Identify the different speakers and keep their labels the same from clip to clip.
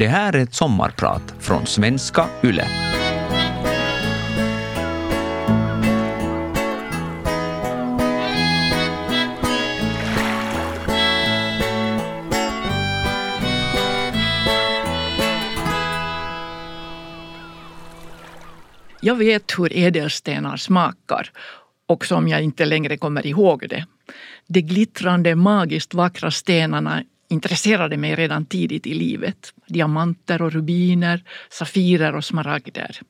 Speaker 1: Det här är ett sommarprat från svenska YLE.
Speaker 2: Jag vet hur ädelstenar smakar, också om jag inte längre kommer ihåg det. De glittrande, magiskt vackra stenarna intresserade mig redan tidigt i livet. Diamanter och rubiner, safirer och smaragder.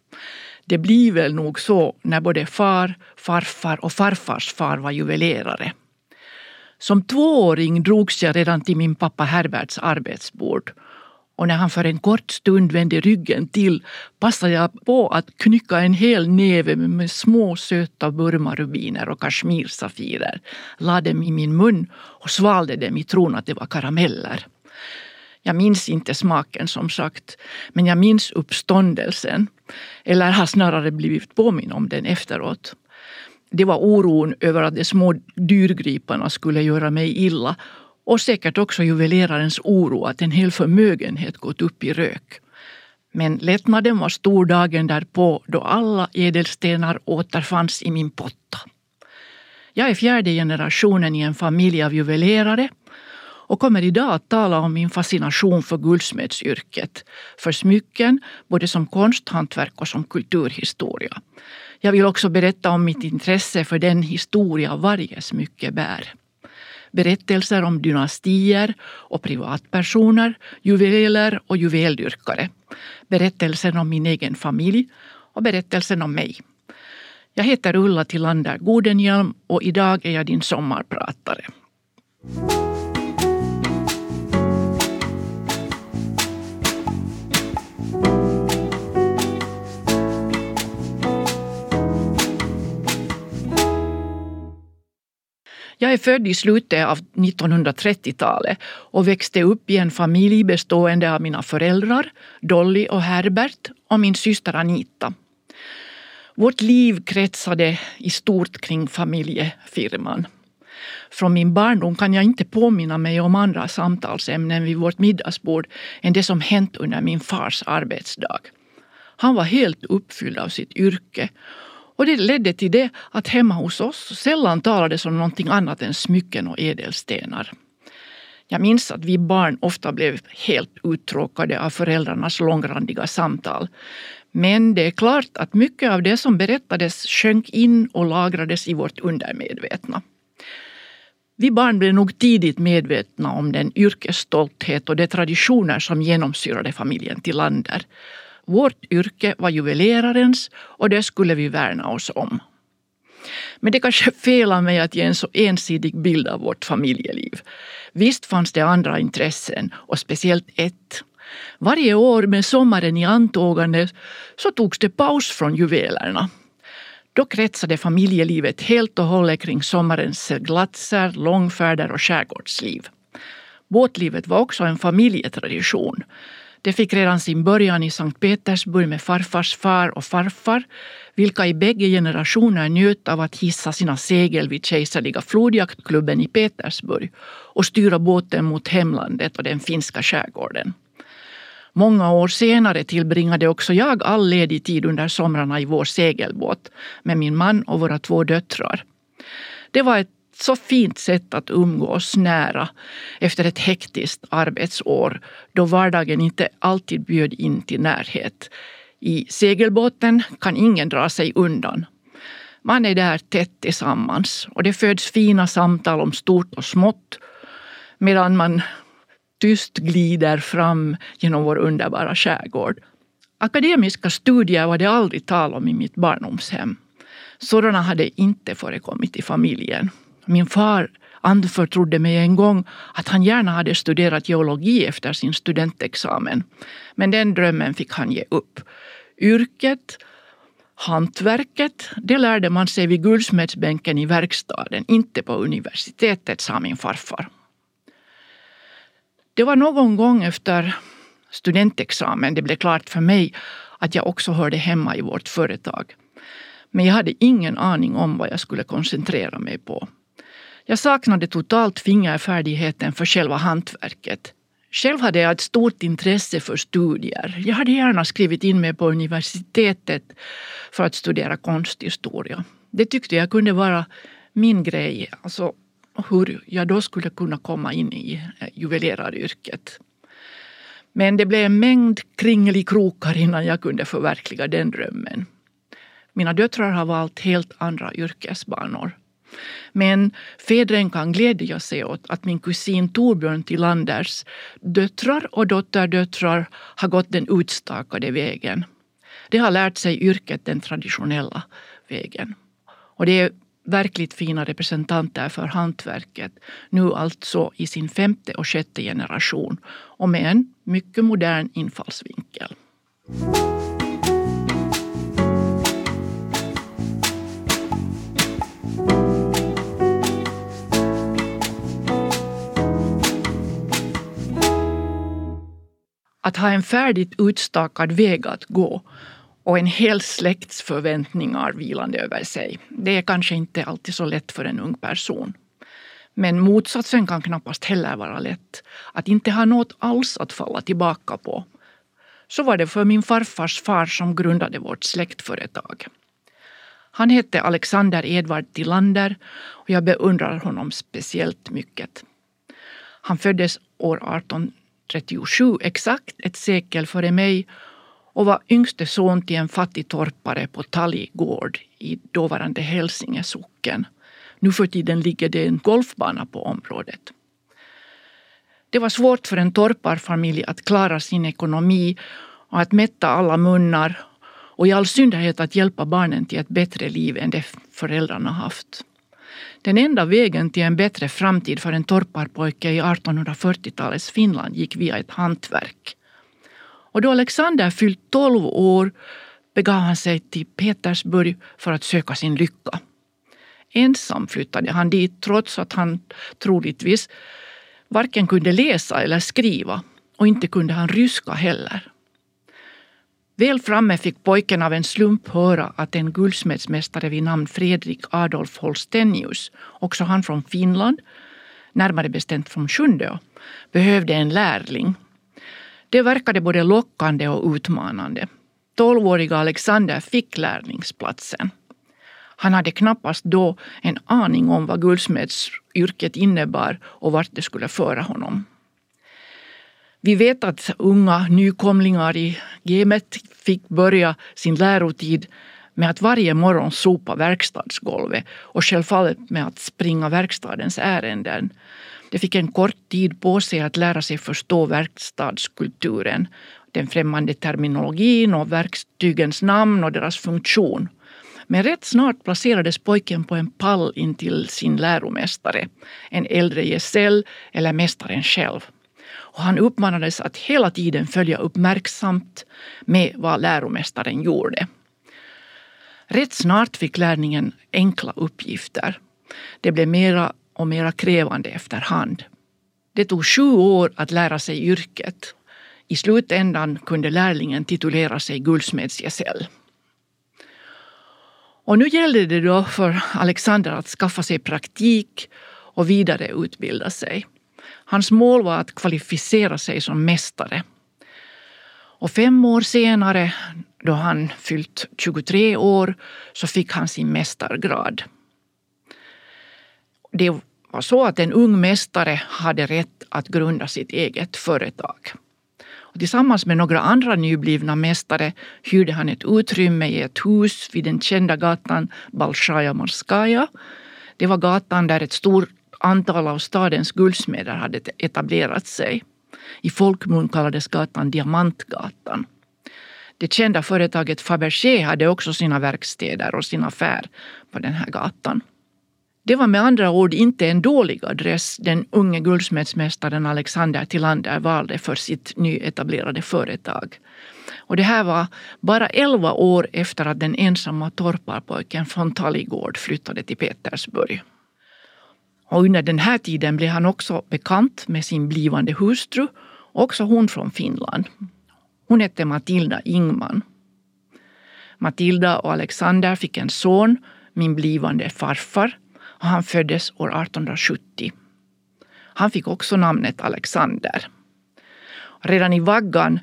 Speaker 2: Det blir väl nog så när både far, farfar och farfars far var juvelerare. Som tvååring drogs jag redan till min pappa Herberts arbetsbord och när han för en kort stund vände ryggen till passade jag på att knycka en hel näve med små söta burmarubiner och kashmirsafirer, lade dem i min mun och svalde dem i tron att det var karameller. Jag minns inte smaken som sagt, men jag minns uppståndelsen. Eller har snarare blivit påminn om den efteråt. Det var oron över att de små dyrgriparna skulle göra mig illa och säkert också juvelerarens oro att en hel förmögenhet gått upp i rök. Men lättnaden var stor dagen därpå då alla ädelstenar återfanns i min potta. Jag är fjärde generationen i en familj av juvelerare och kommer idag att tala om min fascination för guldsmedsyrket, för smycken, både som konsthantverk och som kulturhistoria. Jag vill också berätta om mitt intresse för den historia varje smycke bär berättelser om dynastier och privatpersoner, juveler och juveldyrkare. Berättelsen om min egen familj och berättelsen om mig. Jag heter Ulla Tillander Godenhjelm och idag är jag din sommarpratare. Jag är född i slutet av 1930-talet och växte upp i en familj bestående av mina föräldrar, Dolly och Herbert, och min syster Anita. Vårt liv kretsade i stort kring familjefirman. Från min barndom kan jag inte påminna mig om andra samtalsämnen vid vårt middagsbord än det som hänt under min fars arbetsdag. Han var helt uppfylld av sitt yrke och det ledde till det att hemma hos oss sällan talades om någonting annat än smycken och ädelstenar. Jag minns att vi barn ofta blev helt uttråkade av föräldrarnas långrandiga samtal. Men det är klart att mycket av det som berättades sjönk in och lagrades i vårt undermedvetna. Vi barn blev nog tidigt medvetna om den yrkesstolthet och de traditioner som genomsyrade familjen Tillander. Vårt yrke var juvelerarens och det skulle vi värna oss om. Men det kanske är fel av mig att ge en så ensidig bild av vårt familjeliv. Visst fanns det andra intressen och speciellt ett. Varje år med sommaren i antågande så togs det paus från juvelerna. Då kretsade familjelivet helt och hållet kring sommarens seglatser, långfärder och skärgårdsliv. Båtlivet var också en familjetradition. Det fick redan sin början i Sankt Petersburg med farfars far och farfar, vilka i bägge generationer njöt av att hissa sina segel vid kejserliga flodjaktklubben i Petersburg och styra båten mot hemlandet och den finska skärgården. Många år senare tillbringade också jag all ledig tid under somrarna i vår segelbåt med min man och våra två döttrar. Det var ett så fint sätt att umgås nära efter ett hektiskt arbetsår då vardagen inte alltid bjöd in till närhet. I segelbåten kan ingen dra sig undan. Man är där tätt tillsammans och det föds fina samtal om stort och smått medan man tyst glider fram genom vår underbara skärgård. Akademiska studier var det aldrig tal om i mitt barndomshem. Sådana hade inte förekommit i familjen. Min far anförtrodde mig en gång att han gärna hade studerat geologi efter sin studentexamen. Men den drömmen fick han ge upp. Yrket, hantverket, det lärde man sig vid guldsmedsbänken i verkstaden, inte på universitetet, sa min farfar. Det var någon gång efter studentexamen det blev klart för mig att jag också hörde hemma i vårt företag. Men jag hade ingen aning om vad jag skulle koncentrera mig på. Jag saknade totalt fingerfärdigheten för själva hantverket. Själv hade jag ett stort intresse för studier. Jag hade gärna skrivit in mig på universitetet för att studera konsthistoria. Det tyckte jag kunde vara min grej. Alltså hur jag då skulle kunna komma in i eh, juveleraryrket. Men det blev en mängd kringelikrokar innan jag kunde förverkliga den drömmen. Mina döttrar har valt helt andra yrkesbanor. Men fädren kan glädja sig åt att min kusin Torbjörn Tillanders döttrar och dotterdöttrar har gått den utstakade vägen. De har lärt sig yrket den traditionella vägen. Och det är verkligt fina representanter för hantverket, nu alltså i sin femte och sjätte generation och med en mycket modern infallsvinkel. Att ha en färdigt utstakad väg att gå och en hel släkts förväntningar vilande över sig. Det är kanske inte alltid så lätt för en ung person. Men motsatsen kan knappast heller vara lätt. Att inte ha något alls att falla tillbaka på. Så var det för min farfars far som grundade vårt släktföretag. Han hette Alexander Edvard Tillander och jag beundrar honom speciellt mycket. Han föddes år 18 1837, exakt ett sekel före mig och var yngste son till en fattig torpare på Talligård i dåvarande Hälsinge socken. Nu för tiden ligger det en golfbana på området. Det var svårt för en torparfamilj att klara sin ekonomi och att mätta alla munnar och i all synnerhet att hjälpa barnen till ett bättre liv än det föräldrarna haft. Den enda vägen till en bättre framtid för en torparpojke i 1840-talets Finland gick via ett hantverk. Och då Alexander fyllt 12 år begav han sig till Petersburg för att söka sin lycka. Ensam flyttade han dit trots att han troligtvis varken kunde läsa eller skriva och inte kunde han ryska heller. Väl framme fick pojken av en slump höra att en guldsmedsmästare vid namn Fredrik Adolf Holstenius, också han från Finland, närmare bestämt från Sjundeå, behövde en lärling det verkade både lockande och utmanande. Tolvåriga Alexander fick lärlingsplatsen. Han hade knappast då en aning om vad guldsmedsyrket innebar och vart det skulle föra honom. Vi vet att unga nykomlingar i gamet fick börja sin lärotid med att varje morgon sopa verkstadsgolvet och självfallet med att springa verkstadens ärenden. De fick en kort tid på sig att lära sig förstå verkstadskulturen, den främmande terminologin och verktygens namn och deras funktion. Men rätt snart placerades pojken på en pall intill sin läromästare, en äldre gesäll eller mästaren själv. Och han uppmanades att hela tiden följa uppmärksamt med vad läromästaren gjorde. Rätt snart fick lärningen enkla uppgifter. Det blev mera och mera krävande efterhand. Det tog sju år att lära sig yrket. I slutändan kunde lärlingen titulera sig guldsmedsgesäll. Och nu gällde det då för Alexander att skaffa sig praktik och vidareutbilda sig. Hans mål var att kvalificera sig som mästare. Och fem år senare, då han fyllt 23 år, så fick han sin mästargrad. Det var så att en ung mästare hade rätt att grunda sitt eget företag. Och tillsammans med några andra nyblivna mästare hyrde han ett utrymme i ett hus vid den kända gatan Balshaja Morskaja. Det var gatan där ett stort antal av stadens guldsmeder hade etablerat sig. I folkmun kallades gatan Diamantgatan. Det kända företaget Fabergé hade också sina verkstäder och sin affär på den här gatan. Det var med andra ord inte en dålig adress den unge guldsmedsmästaren Alexander Tillander valde för sitt nyetablerade företag. Och det här var bara elva år efter att den ensamma torparpojken från Talligård flyttade till Petersburg. Och under den här tiden blev han också bekant med sin blivande hustru, också hon från Finland. Hon hette Matilda Ingman. Matilda och Alexander fick en son, min blivande farfar, och han föddes år 1870. Han fick också namnet Alexander. Redan i vaggan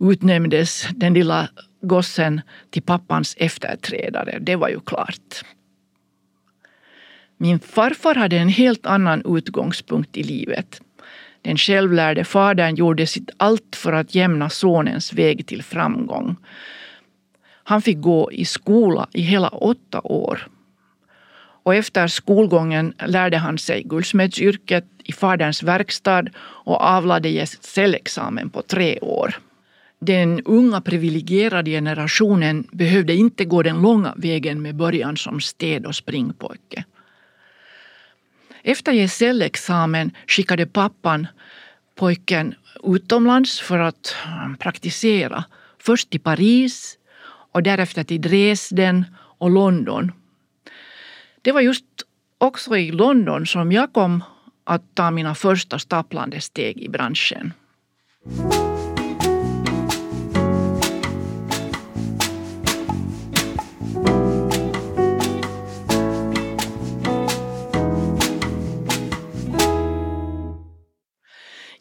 Speaker 2: utnämndes den lilla gossen till pappans efterträdare. Det var ju klart. Min farfar hade en helt annan utgångspunkt i livet. Den självlärde fadern gjorde sitt allt för att jämna sonens väg till framgång. Han fick gå i skola i hela åtta år. Och efter skolgången lärde han sig guldsmedsyrket i faderns verkstad och avlade gesällexamen på tre år. Den unga privilegierade generationen behövde inte gå den långa vägen med början som städ och springpojke. Efter gesällexamen skickade pappan pojken utomlands för att eh, praktisera. Först till Paris och därefter till Dresden och London. Det var just också i London som jag kom att ta mina första stapplande steg i branschen.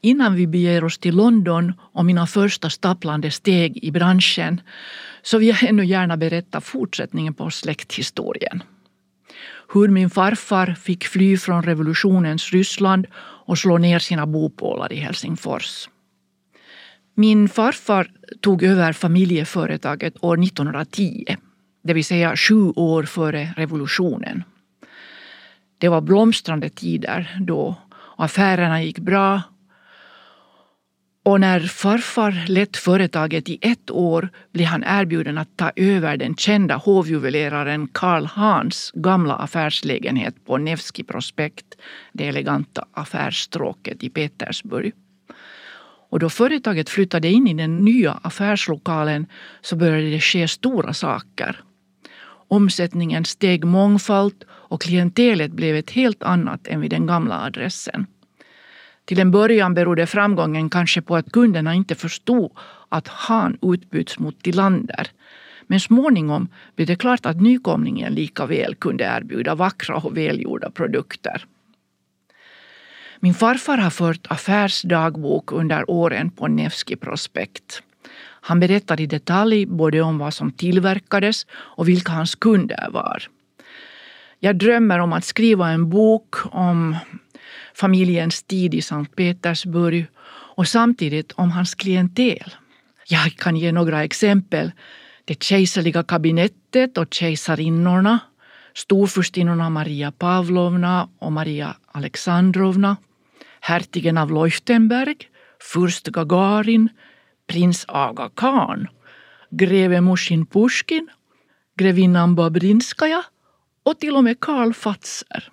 Speaker 2: Innan vi beger oss till London och mina första stapplande steg i branschen så vill jag ännu gärna berätta fortsättningen på släkthistorien. Hur min farfar fick fly från revolutionens Ryssland och slå ner sina bopålar i Helsingfors. Min farfar tog över familjeföretaget år 1910, det vill säga sju år före revolutionen. Det var blomstrande tider då och affärerna gick bra och när farfar lett företaget i ett år blev han erbjuden att ta över den kända hovjuveleraren Karl Hans gamla affärslägenhet på Nevski prospekt, det eleganta affärsstråket i Petersburg. Och då företaget flyttade in i den nya affärslokalen så började det ske stora saker. Omsättningen steg mångfalt och klientelet blev ett helt annat än vid den gamla adressen. Till en början berodde framgången kanske på att kunderna inte förstod att han utbyts mot Tillander. Men småningom blev det klart att nykomlingen lika väl kunde erbjuda vackra och välgjorda produkter. Min farfar har fört affärsdagbok under åren på Nevski prospekt. Han berättar i detalj både om vad som tillverkades och vilka hans kunder var. Jag drömmer om att skriva en bok om familjens tid i Sankt Petersburg och samtidigt om hans klientel. Jag kan ge några exempel. Det kejserliga kabinettet och kejsarinnorna, storfurstinnorna Maria Pavlovna och Maria Alexandrovna, hertigen av Leuchtenberg, furst Gagarin, prins Aga Khan, greve Mushin Pushkin, grevinnan Babrinskaja och till och med Karl Fatser.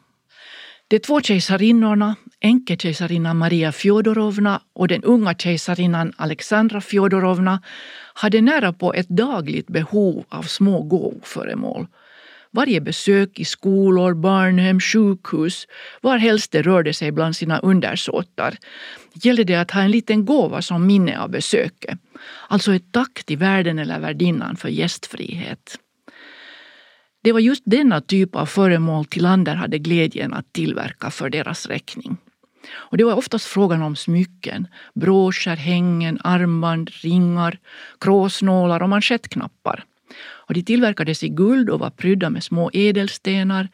Speaker 2: De två kejsarinnorna, änkekejsarinnan Maria Fjodorovna och den unga kejsarinnan Alexandra Fjodorovna hade nära på ett dagligt behov av små gåvoföremål. Varje besök i skolor, barnhem, sjukhus, varhelst det rörde sig bland sina undersåtar gällde det att ha en liten gåva som minne av besöket. Alltså ett tack till värden eller värdinnan för gästfrihet. Det var just denna typ av föremål Tillander hade glädjen att tillverka för deras räkning. Och det var oftast frågan om smycken, broscher, hängen, armband, ringar, kråsnålar och manschettknappar. Och de tillverkades i guld och var prydda med små ädelstenar,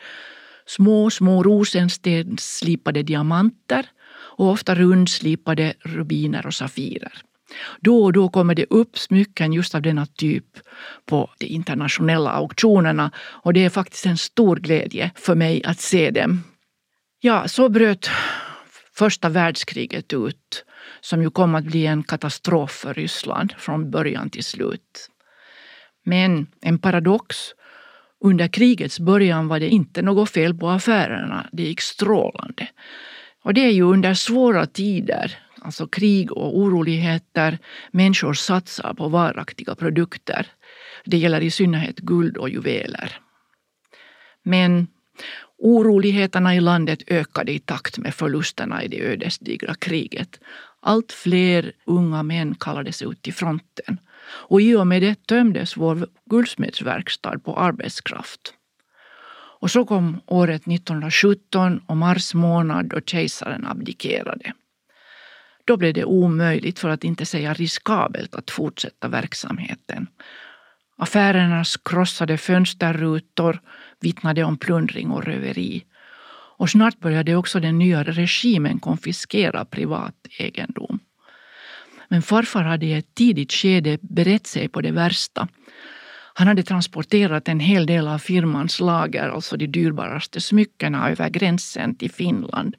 Speaker 2: små, små rosenstensslipade diamanter och ofta rundslipade rubiner och safirer. Då och då kommer det upp smycken just av denna typ på de internationella auktionerna och det är faktiskt en stor glädje för mig att se dem. Ja, så bröt första världskriget ut som ju kom att bli en katastrof för Ryssland från början till slut. Men en paradox. Under krigets början var det inte något fel på affärerna. Det gick strålande. Och det är ju under svåra tider alltså krig och oroligheter. Människor satsar på varaktiga produkter. Det gäller i synnerhet guld och juveler. Men oroligheterna i landet ökade i takt med förlusterna i det ödesdigra kriget. Allt fler unga män kallades ut till fronten. Och i och med det tömdes vår guldsmedsverkstad på arbetskraft. Och så kom året 1917 och mars månad då kejsaren abdikerade. Då blev det omöjligt, för att inte säga riskabelt, att fortsätta verksamheten. Affärernas krossade fönsterrutor vittnade om plundring och röveri. Och snart började också den nya regimen konfiskera privat egendom. Men farfar hade i ett tidigt skede berett sig på det värsta. Han hade transporterat en hel del av firmans lager, alltså de dyrbaraste smyckena, över gränsen till Finland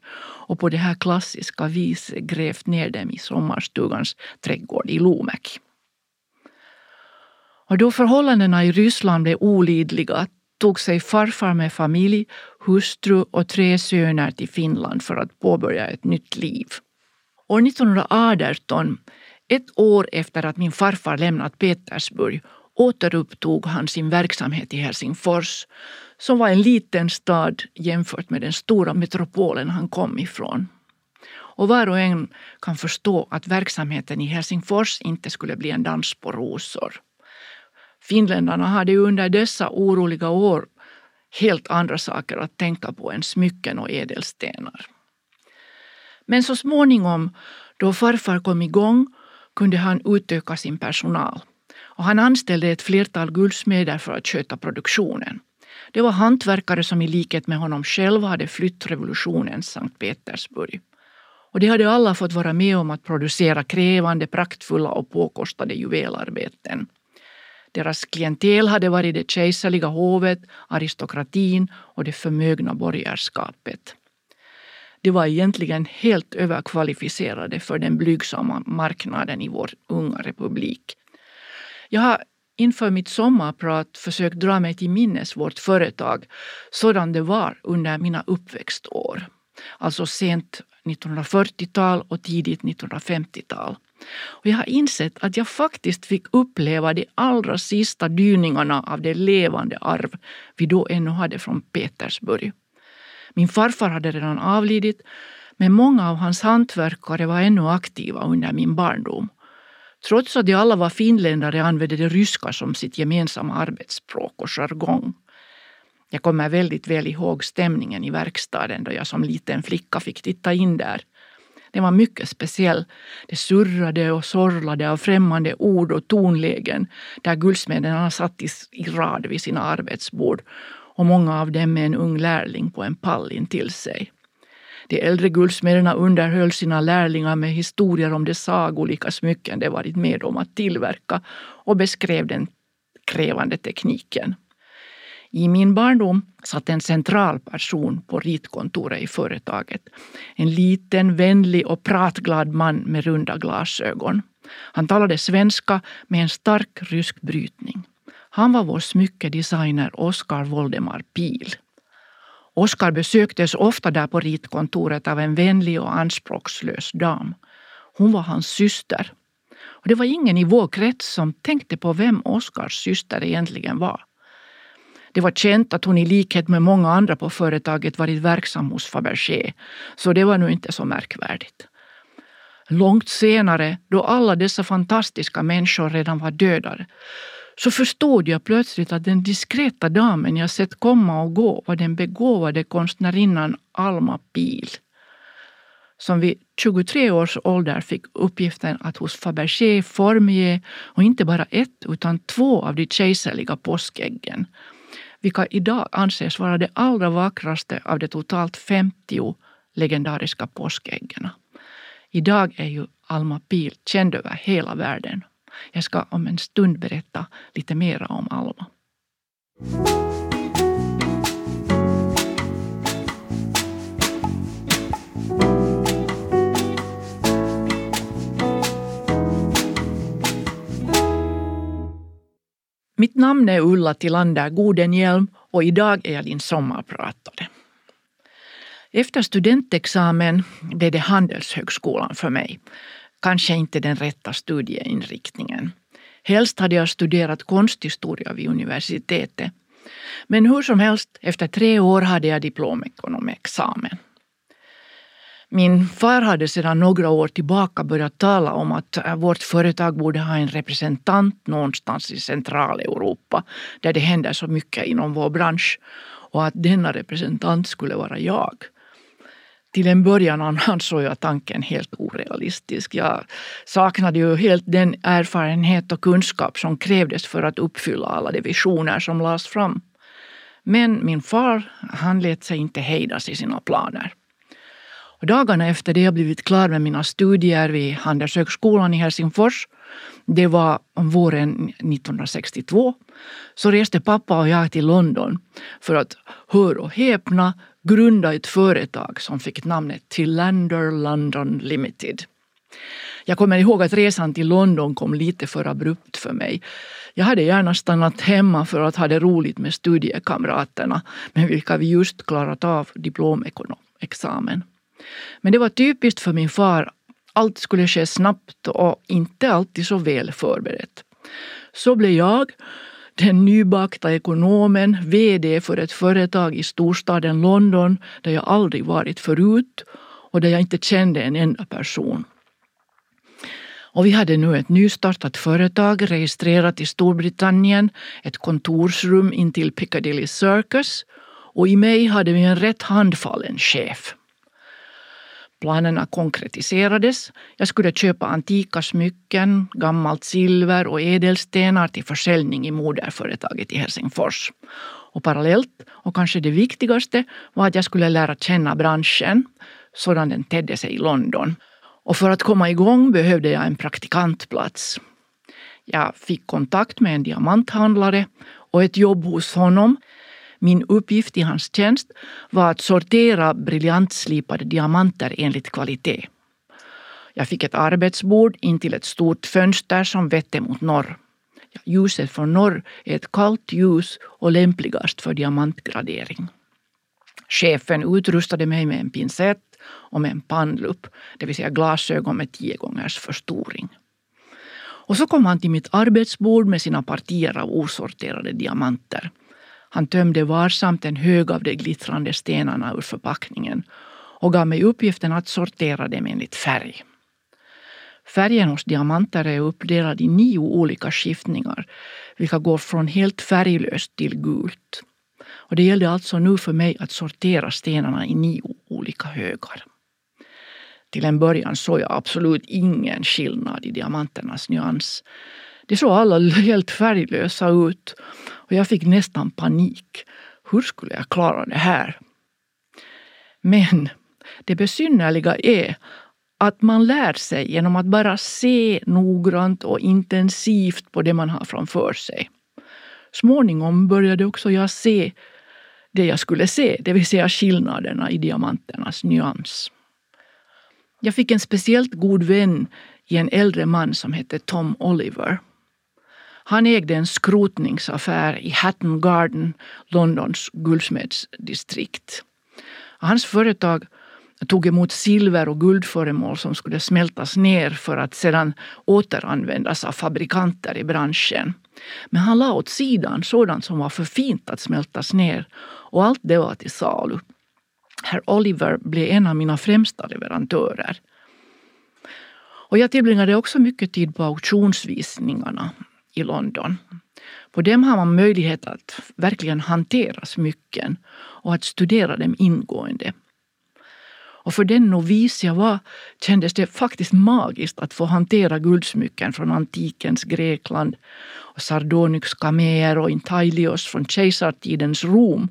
Speaker 2: och på det här klassiska viset grävt ner dem i sommarstugans trädgård i Lumäki. Och då förhållandena i Ryssland blev olidliga tog sig farfar med familj, hustru och tre söner till Finland för att påbörja ett nytt liv. År 1918, ett år efter att min farfar lämnat Petersburg, återupptog han sin verksamhet i Helsingfors som var en liten stad jämfört med den stora metropolen han kom ifrån. Och var och en kan förstå att verksamheten i Helsingfors inte skulle bli en dans på rosor. Finländarna hade under dessa oroliga år helt andra saker att tänka på än smycken och ädelstenar. Men så småningom, då farfar kom igång, kunde han utöka sin personal. Och han anställde ett flertal guldsmeder för att sköta produktionen. Det var hantverkare som i likhet med honom själv hade flytt revolutionens Sankt Petersburg. Och de hade alla fått vara med om att producera krävande, praktfulla och påkostade juvelarbeten. Deras klientel hade varit det kejserliga hovet, aristokratin och det förmögna borgerskapet. De var egentligen helt överkvalificerade för den blygsamma marknaden i vår unga republik. Jag har inför mitt sommarprat försökt dra mig till minnes vårt företag sådan det var under mina uppväxtår. Alltså sent 1940-tal och tidigt 1950-tal. Och jag har insett att jag faktiskt fick uppleva de allra sista dyningarna av det levande arv vi då ännu hade från Petersburg. Min farfar hade redan avlidit men många av hans hantverkare var ännu aktiva under min barndom. Trots att de alla var finländare använde de ryska som sitt gemensamma arbetsspråk och jargong. Jag kommer väldigt väl ihåg stämningen i verkstaden då jag som liten flicka fick titta in där den var mycket speciell. Det surrade och sorlade av främmande ord och tonlägen där guldsmederna satt i rad vid sina arbetsbord och många av dem med en ung lärling på en pall intill sig. De äldre guldsmederna underhöll sina lärlingar med historier om de sagolika smycken de varit med om att tillverka och beskrev den krävande tekniken. I min barndom satt en central person på ritkontoret i företaget. En liten, vänlig och pratglad man med runda glasögon. Han talade svenska med en stark rysk brytning. Han var vår smyckedesigner Oskar Voldemar Pil. Oskar besöktes ofta där på ritkontoret av en vänlig och anspråkslös dam. Hon var hans syster. Och det var ingen i vår krets som tänkte på vem Oskars syster egentligen var. Det var känt att hon i likhet med många andra på företaget varit verksam hos Fabergé, så det var nu inte så märkvärdigt. Långt senare, då alla dessa fantastiska människor redan var dödade så förstod jag plötsligt att den diskreta damen jag sett komma och gå var den begåvade konstnärinnan Alma Pil som vid 23 års ålder fick uppgiften att hos Fabergé formge och inte bara ett utan två av de kejserliga påskäggen vilka idag anses vara det allra vackraste av de totalt 50 legendariska påskäggen. Idag är ju Alma Pil känd över hela världen. Jag ska om en stund berätta lite mera om Alma. Mitt namn är Ulla Tillander Godenhjelm och idag är jag din sommarpratare. Efter studentexamen blev det Handelshögskolan för mig. Kanske inte den rätta studieinriktningen. Helst hade jag studerat konsthistoria vid universitetet. Men hur som helst, efter tre år hade jag diplomekonomexamen. Min far hade sedan några år tillbaka börjat tala om att äh, vårt företag borde ha en representant någonstans i Centraleuropa där det händer så mycket inom vår bransch och att denna representant skulle vara jag. Till en början ansåg jag tanken helt orealistisk. Jag saknade ju helt den erfarenhet och kunskap som krävdes för att uppfylla alla de visioner som lades fram. Men min far, han lät sig inte hejdas i sina planer. Och dagarna efter det jag blivit klar med mina studier vid Handelshögskolan i Helsingfors, det var om våren 1962, så reste pappa och jag till London för att, hör och häpna, grunda ett företag som fick namnet Tillander London Limited. Jag kommer ihåg att resan till London kom lite för abrupt för mig. Jag hade gärna stannat hemma för att ha det roligt med studiekamraterna med vilka vi just klarat av diplomexamen. Men det var typiskt för min far. Allt skulle ske snabbt och inte alltid så väl förberett. Så blev jag, den nybakta ekonomen, VD för ett företag i storstaden London där jag aldrig varit förut och där jag inte kände en enda person. Och vi hade nu ett nystartat företag registrerat i Storbritannien, ett kontorsrum intill Piccadilly Circus och i mig hade vi en rätt handfallen chef. Planerna konkretiserades. Jag skulle köpa antika smycken, gammalt silver och ädelstenar till försäljning i moderföretaget i Helsingfors. Och parallellt, och kanske det viktigaste, var att jag skulle lära känna branschen sådan den tedde sig i London. Och för att komma igång behövde jag en praktikantplats. Jag fick kontakt med en diamanthandlare och ett jobb hos honom min uppgift i hans tjänst var att sortera briljantslipade diamanter enligt kvalitet. Jag fick ett arbetsbord intill ett stort fönster som vette mot norr. Ljuset från norr är ett kallt ljus och lämpligast för diamantgradering. Chefen utrustade mig med en pincett och med en pannlupp, det vill säga glasögon med tio gångers förstoring. Och så kom han till mitt arbetsbord med sina partier av osorterade diamanter. Han tömde varsamt en hög av de glittrande stenarna ur förpackningen och gav mig uppgiften att sortera dem enligt färg. Färgen hos diamanter är uppdelad i nio olika skiftningar vilka går från helt färglöst till gult. Och det gällde alltså nu för mig att sortera stenarna i nio olika högar. Till en början såg jag absolut ingen skillnad i diamanternas nyans. De såg alla helt färglösa ut och jag fick nästan panik. Hur skulle jag klara det här? Men det besynnerliga är att man lär sig genom att bara se noggrant och intensivt på det man har framför sig. Småningom började också jag se det jag skulle se, det vill säga skillnaderna i diamanternas nyans. Jag fick en speciellt god vän i en äldre man som hette Tom Oliver. Han ägde en skrotningsaffär i Hatton Garden, Londons guldsmedsdistrikt. Hans företag tog emot silver och guldföremål som skulle smältas ner för att sedan återanvändas av fabrikanter i branschen. Men han la åt sidan sådant som var för fint att smältas ner och allt det var till salu. Herr Oliver blev en av mina främsta leverantörer. Och jag tillbringade också mycket tid på auktionsvisningarna i London. På dem har man möjlighet att verkligen hantera smycken och att studera dem ingående. Och för den novis jag var kändes det faktiskt magiskt att få hantera guldsmycken från antikens Grekland och Sardonyx kameer och intaglios från kejsartidens Rom.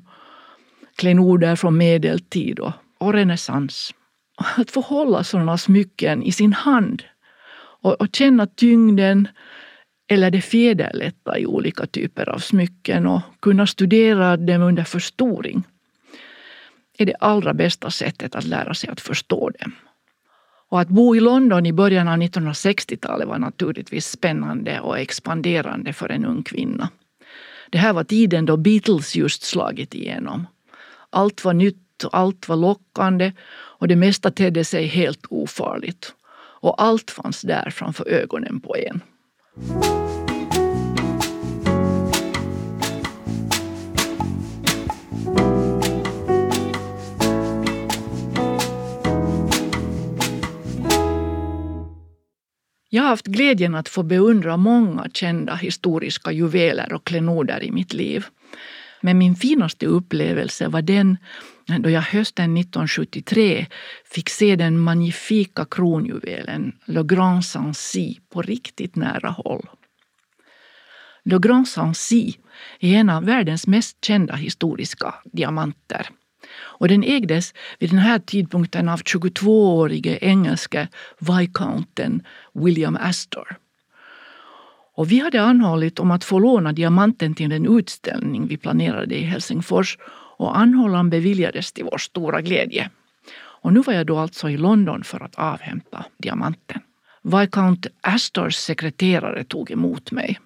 Speaker 2: Klenoder från medeltid och, och renässans. Att få hålla sådana smycken i sin hand och, och känna tyngden eller det fjäderlätta i olika typer av smycken och kunna studera dem under förstoring är det allra bästa sättet att lära sig att förstå dem. Och att bo i London i början av 1960-talet var naturligtvis spännande och expanderande för en ung kvinna. Det här var tiden då Beatles just slagit igenom. Allt var nytt och allt var lockande och det mesta tedde sig helt ofarligt. Och allt fanns där framför ögonen på en. Jag har haft glädjen att få beundra många kända historiska juveler och klenoder i mitt liv. Men min finaste upplevelse var den då jag hösten 1973 fick se den magnifika kronjuvelen Le Grand Sancy på riktigt nära håll. Le Grand Sancy är en av världens mest kända historiska diamanter. Och den ägdes vid den här tidpunkten av 22-årige engelske viscounten William Astor. Och vi hade anhållit om att få låna diamanten till den utställning vi planerade i Helsingfors och anhållan beviljades till vår stora glädje. Och nu var jag då alltså i London för att avhämta diamanten. Viscount Astors sekreterare tog emot mig.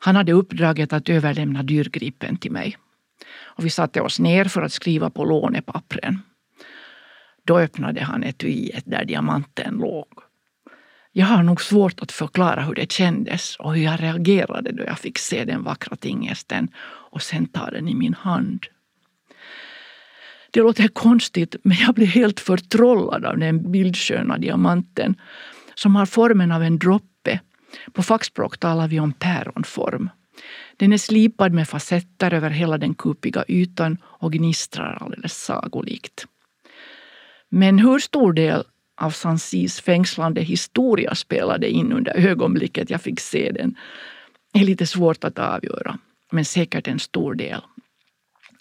Speaker 2: Han hade uppdraget att överlämna dyrgripen till mig. Och vi satte oss ner för att skriva på lånepappren. Då öppnade han etuiet där diamanten låg. Jag har nog svårt att förklara hur det kändes och hur jag reagerade då jag fick se den vackra tingesten och sen ta den i min hand. Det låter konstigt men jag blev helt förtrollad av den bildsköna diamanten som har formen av en droppe. På fackspråk talar vi om päronform. Den är slipad med facetter över hela den kupiga ytan och gnistrar alldeles sagolikt. Men hur stor del av Sansis fängslande historia spelade in under ögonblicket jag fick se den är lite svårt att avgöra, men säkert en stor del.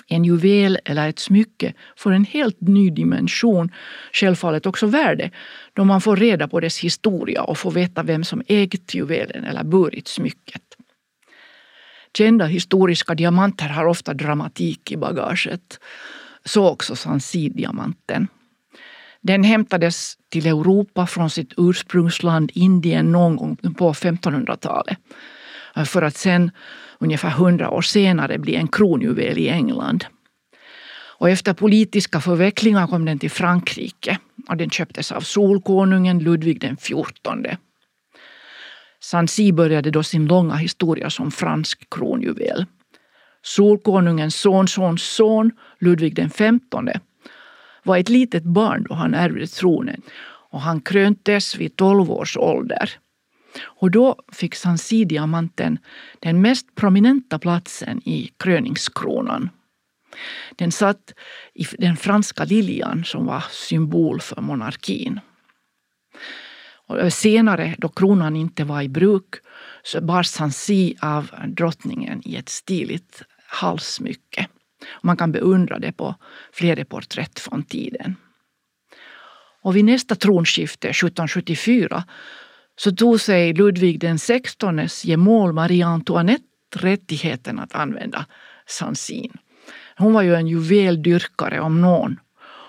Speaker 2: En juvel eller ett smycke får en helt ny dimension, självfallet också värde, då man får reda på dess historia och får veta vem som ägt juvelen eller burit smycket. Kända historiska diamanter har ofta dramatik i bagaget. Så också Sansi-diamanten. Den hämtades till Europa från sitt ursprungsland Indien någon gång på 1500-talet. Eh, för att sen ungefär hundra år senare bli en kronjuvel i England. Och efter politiska förvecklingar kom den till Frankrike och den köptes av solkonungen Ludvig den XIV. Sansi började då sin långa historia som fransk kronjuvel. Solkonungens sonsons son, Ludvig den XV, var ett litet barn då han ärvde tronen och han kröntes vid 12 års ålder. Och då fick Sancy-diamanten den mest prominenta platsen i kröningskronan. Den satt i den franska liljan som var symbol för monarkin. Och senare, då kronan inte var i bruk, så bars si av drottningen i ett stiligt halssmycke. Man kan beundra det på flera porträtt från tiden. Och vid nästa tronskifte 1774 så tog sig Ludvig den XVIs gemål Marie Antoinette rättigheten att använda sansin. Hon var ju en juveldyrkare om någon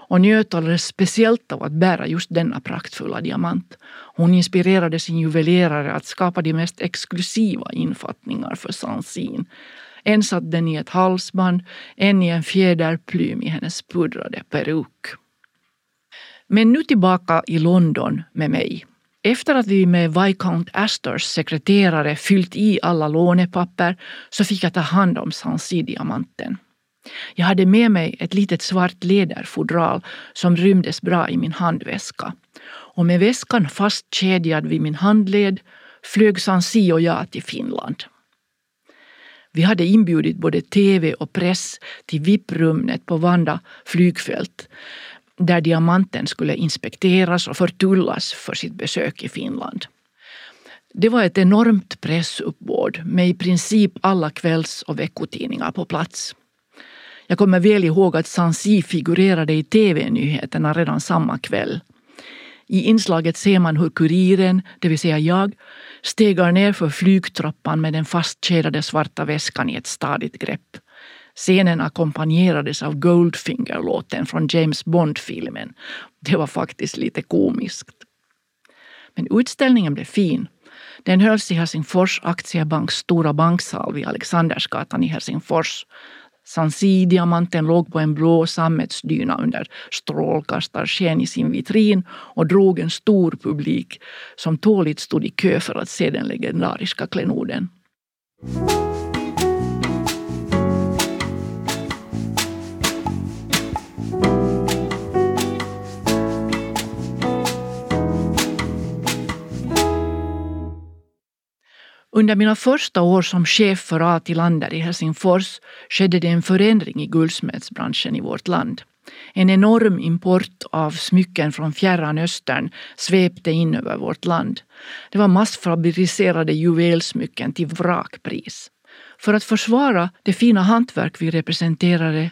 Speaker 2: och njöt alldeles speciellt av att bära just denna praktfulla diamant. Hon inspirerade sin juvelerare att skapa de mest exklusiva infattningar för sansin. En satt den i ett halsband, en i en fjäderplym i hennes pudrade peruk. Men nu tillbaka i London med mig. Efter att vi med Viscount Astors sekreterare fyllt i alla lånepapper så fick jag ta hand om Sansi-diamanten. Jag hade med mig ett litet svart läderfodral som rymdes bra i min handväska. Och med väskan fastkedjad vid min handled flög Sansi och jag till Finland. Vi hade inbjudit både tv och press till VIP-rummet på Vanda flygfält där diamanten skulle inspekteras och förtullas för sitt besök i Finland. Det var ett enormt pressuppbåd med i princip alla kvälls och veckotidningar på plats. Jag kommer väl ihåg att Sansi figurerade i tv-nyheterna redan samma kväll. I inslaget ser man hur kuriren, det vill säga jag, stegar ner för flygtrappan med den fastkedjade svarta väskan i ett stadigt grepp. Scenen ackompanjerades av Goldfinger-låten från James Bond-filmen. Det var faktiskt lite komiskt. Men utställningen blev fin. Den hölls i Helsingfors Aktiebanks stora banksal vid Alexandersgatan i Helsingfors. Sansidiamanten låg på en blå sammetsdyna under strålkastarsken i sin vitrin och drog en stor publik som tåligt stod i kö för att se den legendariska klenoden. Under mina första år som chef för A. Tillander i Helsingfors skedde det en förändring i guldsmedsbranschen i vårt land. En enorm import av smycken från Fjärran Östern svepte in över vårt land. Det var massfabricerade juvelsmycken till vrakpris. För att försvara det fina hantverk vi representerade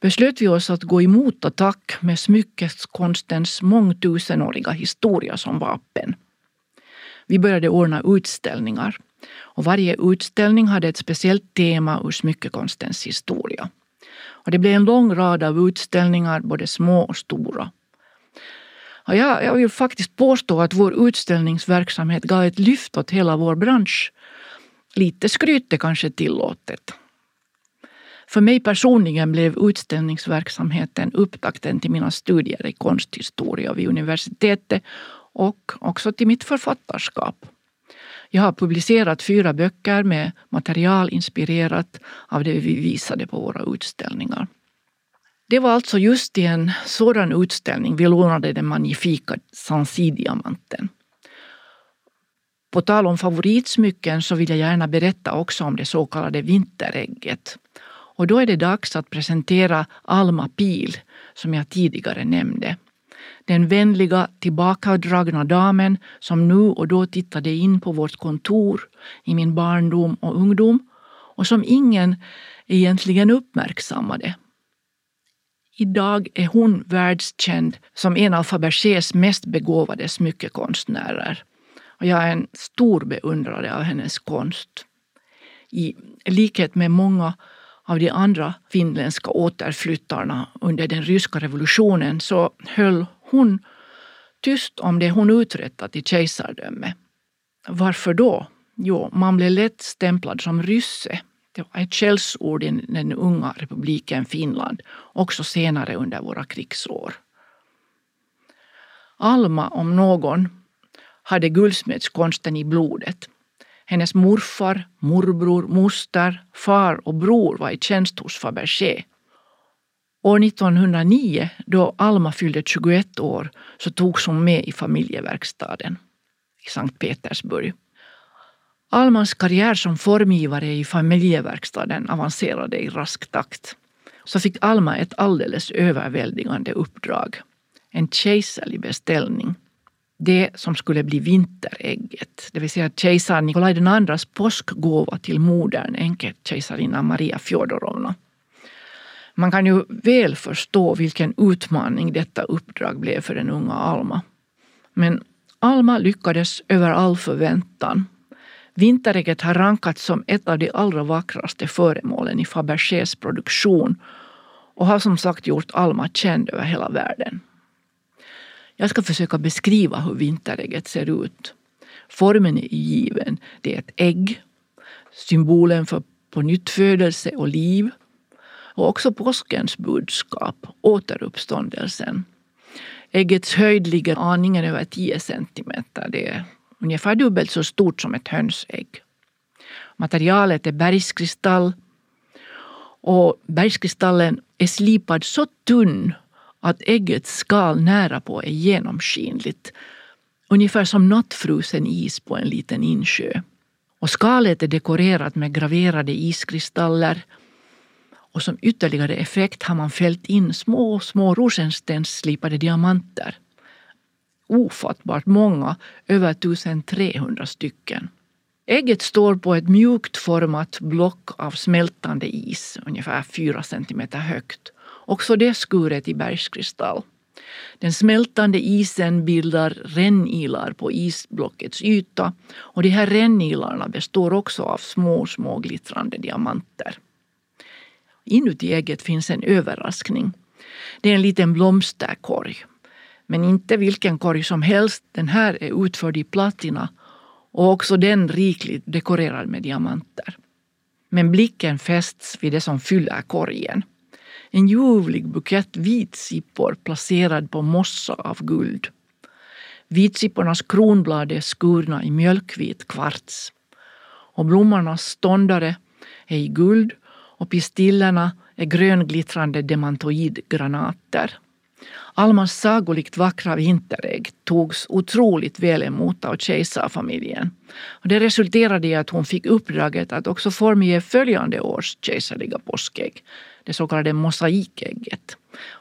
Speaker 2: beslöt vi oss att gå emot attack med smyckeskonstens mångtusenåriga historia som vapen. Vi började ordna utställningar och varje utställning hade ett speciellt tema ur smyckekonstens historia. Och det blev en lång rad av utställningar, både små och stora. Och jag, jag vill faktiskt påstå att vår utställningsverksamhet gav ett lyft åt hela vår bransch. Lite skryt är kanske tillåtet. För mig personligen blev utställningsverksamheten upptakten till mina studier i konsthistoria vid universitetet och också till mitt författarskap. Jag har publicerat fyra böcker med material inspirerat av det vi visade på våra utställningar. Det var alltså just i en sådan utställning vi lånade den magnifika Sansi-diamanten. På tal om favoritsmycken så vill jag gärna berätta också om det så kallade vinterägget. Och då är det dags att presentera Alma Pil som jag tidigare nämnde. Den vänliga, tillbakadragna damen som nu och då tittade in på vårt kontor i min barndom och ungdom och som ingen egentligen uppmärksammade. Idag är hon världskänd som en av Fabergés mest begåvade smyckekonstnärer. Och jag är en stor beundrare av hennes konst. I likhet med många av de andra finländska återflyttarna under den ryska revolutionen så höll hon tyst om det hon uträttat i kejsardöme. Varför då? Jo, man blev lätt stämplad som rysse. Det var ett skällsord i den unga republiken Finland, också senare under våra krigsår. Alma, om någon, hade guldsmedskonsten i blodet. Hennes morfar, morbror, moster, far och bror var i tjänst hos Fabergé. År 1909, då Alma fyllde 21 år, så togs hon med i familjeverkstaden i Sankt Petersburg. Almans karriär som formgivare i familjeverkstaden avancerade i rask takt. Så fick Alma ett alldeles överväldigande uppdrag. En kejserlig beställning det som skulle bli vinterägget, det vill säga kejsar Nikolaj IIs påskgåva till modern, enkekejsarinna Maria Fjodorovna. Man kan ju väl förstå vilken utmaning detta uppdrag blev för den unga Alma. Men Alma lyckades över all förväntan. Vinterägget har rankats som ett av de allra vackraste föremålen i Fabergés produktion och har som sagt gjort Alma känd över hela världen. Jag ska försöka beskriva hur vinterägget ser ut. Formen är given. Det är ett ägg, symbolen för pånyttfödelse och liv. Och också påskens budskap, återuppståndelsen. Äggets höjd ligger aningen över 10 centimeter. Det är ungefär dubbelt så stort som ett hönsägg. Materialet är bergskristall och bergskristallen är slipad så tunn att äggets skal nära på är genomskinligt. Ungefär som nattfrusen is på en liten insjö. Och skalet är dekorerat med graverade iskristaller. Och som ytterligare effekt har man fällt in små, små rosenstensslipade diamanter. Ofattbart många, över 1300 stycken. Ägget står på ett mjukt format block av smältande is, ungefär 4 centimeter högt också det skuret i bergskristall. Den smältande isen bildar rännilar på isblockets yta och de här rännilarna består också av små, små glittrande diamanter. Inuti ägget finns en överraskning. Det är en liten blomsterkorg. Men inte vilken korg som helst. Den här är utförd i platina och också den rikligt dekorerad med diamanter. Men blicken fästs vid det som fyller korgen en ljuvlig bukett vitsippor placerad på mossa av guld. Vitsippornas kronblad är skurna i mjölkvit kvarts. Och blommornas ståndare är i guld och pistillerna är grönglittrande demantoidgranater. Almas sagolikt vackra vinterägg togs otroligt väl emot av kejsarfamiljen. Och det resulterade i att hon fick uppdraget att också formge följande års kejserliga påskägg det så kallade mosaikägget.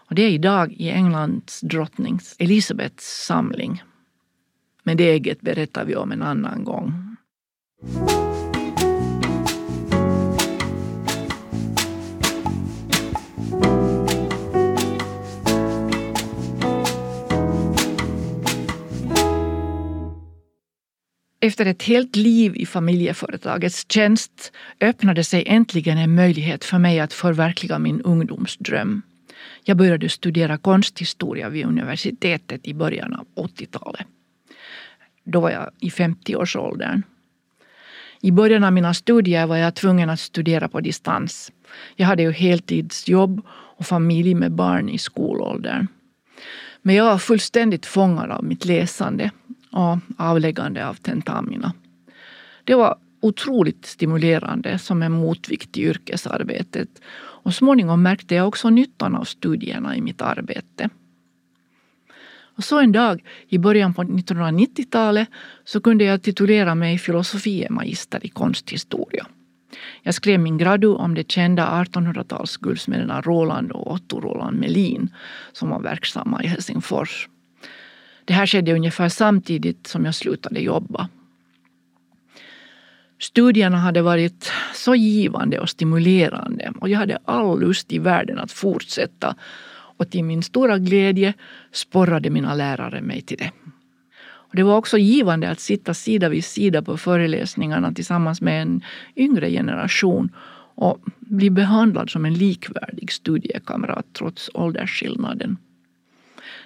Speaker 2: Och det är idag i Englands drottning Elisabeths samling. Men det ägget berättar vi om en annan gång. Efter ett helt liv i familjeföretagets tjänst öppnade sig äntligen en möjlighet för mig att förverkliga min ungdomsdröm. Jag började studera konsthistoria vid universitetet i början av 80-talet. Då var jag i 50-årsåldern. I början av mina studier var jag tvungen att studera på distans. Jag hade ju heltidsjobb och familj med barn i skolåldern. Men jag var fullständigt fångad av mitt läsande och avläggande av tentamina. Det var otroligt stimulerande som en motvikt till yrkesarbetet. Och småningom märkte jag också nyttan av studierna i mitt arbete. Och så en dag i början på 1990-talet så kunde jag titulera mig filosofie magister i konsthistoria. Jag skrev min gradu om de kända 1800-talsguldsmederna Roland och Otto Roland Melin som var verksamma i Helsingfors. Det här skedde ungefär samtidigt som jag slutade jobba. Studierna hade varit så givande och stimulerande och jag hade all lust i världen att fortsätta och till min stora glädje sporrade mina lärare mig till det. Och det var också givande att sitta sida vid sida på föreläsningarna tillsammans med en yngre generation och bli behandlad som en likvärdig studiekamrat trots åldersskillnaden.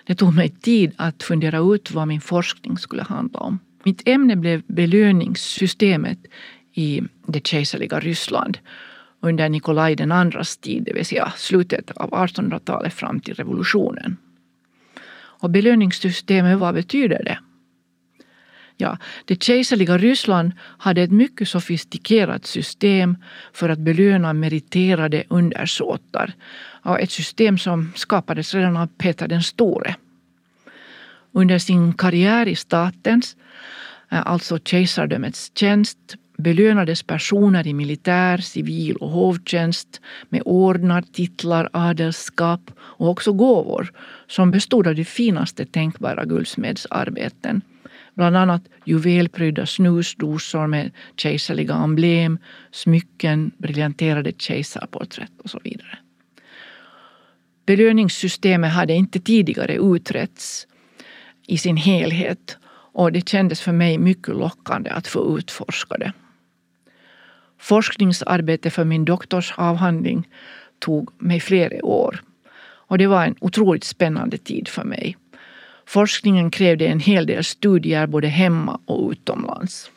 Speaker 2: Det tog mig tid att fundera ut vad min forskning skulle handla om. Mitt ämne blev belöningssystemet i det kejserliga Ryssland under Nikolaj den andras tid, det vill säga slutet av 1800-talet fram till revolutionen. Och belöningssystemet, vad betyder det? Ja, det kejserliga Ryssland hade ett mycket sofistikerat system för att belöna meriterade undersåtar. Ett system som skapades redan av Peter den store. Under sin karriär i statens, eh, alltså kejsardömets tjänst, belönades personer i militär, civil och hovtjänst med ordnar, titlar, adelskap och också gåvor som bestod av de finaste tänkbara guldsmedsarbeten. Bland annat juvelprydda snusdosor med kejserliga emblem, smycken, briljanterade kejsarporträtt och så vidare. Belöningssystemet hade inte tidigare utretts i sin helhet och det kändes för mig mycket lockande att få utforska det. Forskningsarbete för min doktorsavhandling tog mig flera år och det var en otroligt spännande tid för mig. Forskningen krävde en hel del studier både hemma och utomlands.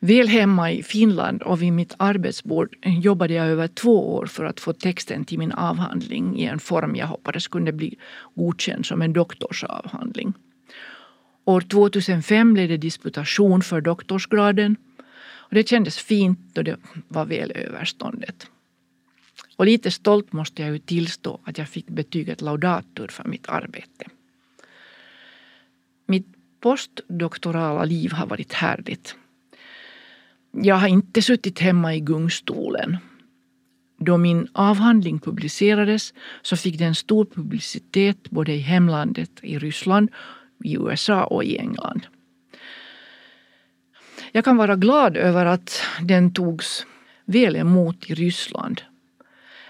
Speaker 2: Väl hemma i Finland och vid mitt arbetsbord jobbade jag över två år för att få texten till min avhandling i en form jag hoppades kunde bli godkänd som en doktorsavhandling. År 2005 blev det disputation för doktorsgraden och det kändes fint då det var väl överståndet. Och lite stolt måste jag ju tillstå att jag fick betyget laudator för mitt arbete. Mitt postdoktorala liv har varit härligt. Jag har inte suttit hemma i gungstolen. Då min avhandling publicerades så fick den stor publicitet både i hemlandet i Ryssland, i USA och i England. Jag kan vara glad över att den togs väl emot i Ryssland.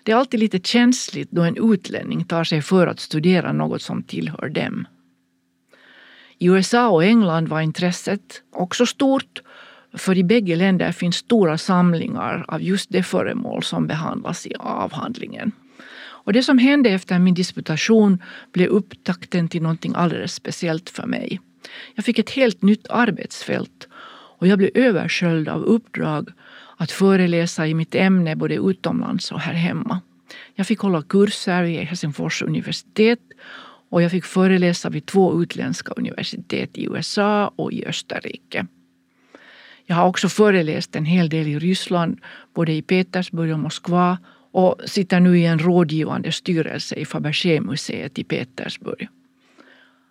Speaker 2: Det är alltid lite känsligt då en utlänning tar sig för att studera något som tillhör dem. I USA och England var intresset också stort för i bägge länder finns stora samlingar av just det föremål som behandlas i avhandlingen. Och det som hände efter min disputation blev upptakten till någonting alldeles speciellt för mig. Jag fick ett helt nytt arbetsfält och jag blev översköljd av uppdrag att föreläsa i mitt ämne både utomlands och här hemma. Jag fick hålla kurser vid Helsingfors universitet och jag fick föreläsa vid två utländska universitet i USA och i Österrike. Jag har också föreläst en hel del i Ryssland, både i Petersburg och Moskva och sitter nu i en rådgivande styrelse i Fabergé-museet i Petersburg.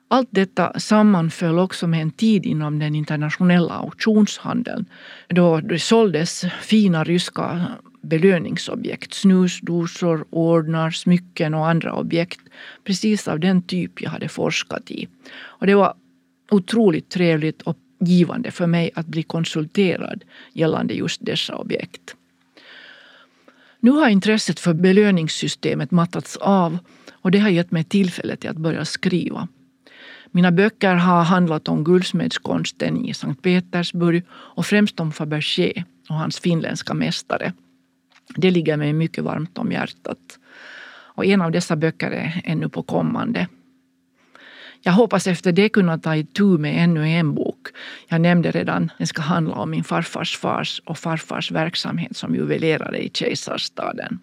Speaker 2: Allt detta sammanföll också med en tid inom den internationella auktionshandeln då det såldes fina ryska belöningsobjekt. Snusdosor, ordnar, smycken och andra objekt. Precis av den typ jag hade forskat i. Och det var otroligt trevligt och givande för mig att bli konsulterad gällande just dessa objekt. Nu har intresset för belöningssystemet mattats av och det har gett mig tillfälle till att börja skriva. Mina böcker har handlat om guldsmedskonsten i Sankt Petersburg och främst om Fabergé och hans finländska mästare. Det ligger mig mycket varmt om hjärtat. Och en av dessa böcker är ännu på kommande. Jag hoppas efter det kunna ta itu med ännu en bok. Jag nämnde redan, den ska handla om min farfars fars och farfars verksamhet som juvelerare i kejsarstaden.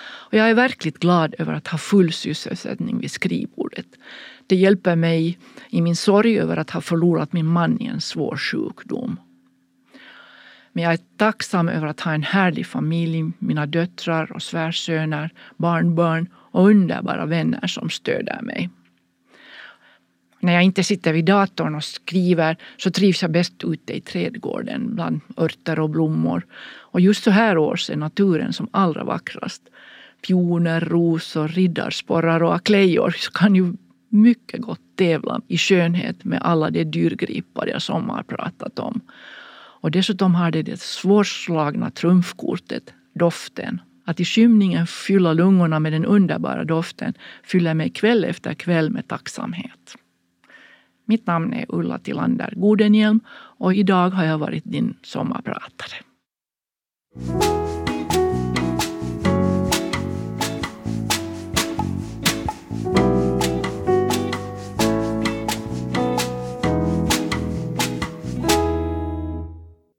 Speaker 2: Och jag är verkligt glad över att ha full sysselsättning vid skrivbordet. Det hjälper mig i min sorg över att ha förlorat min man i en svår sjukdom. Men jag är tacksam över att ha en härlig familj, mina döttrar och svärsöner, barnbarn och underbara vänner som stöder mig. När jag inte sitter vid datorn och skriver så trivs jag bäst ute i trädgården bland örter och blommor. Och just så här års är naturen som allra vackrast. Pioner, rosor, riddarsporrar och aklejor kan ju mycket gott tävla i skönhet med alla de dyrgripar jag som har pratat om. Och dessutom har det det svårslagna trumfkortet, doften. Att i skymningen fylla lungorna med den underbara doften fyller mig kväll efter kväll med tacksamhet. Mitt namn är Ulla Tillander Godenhielm och idag har jag varit din sommarpratare.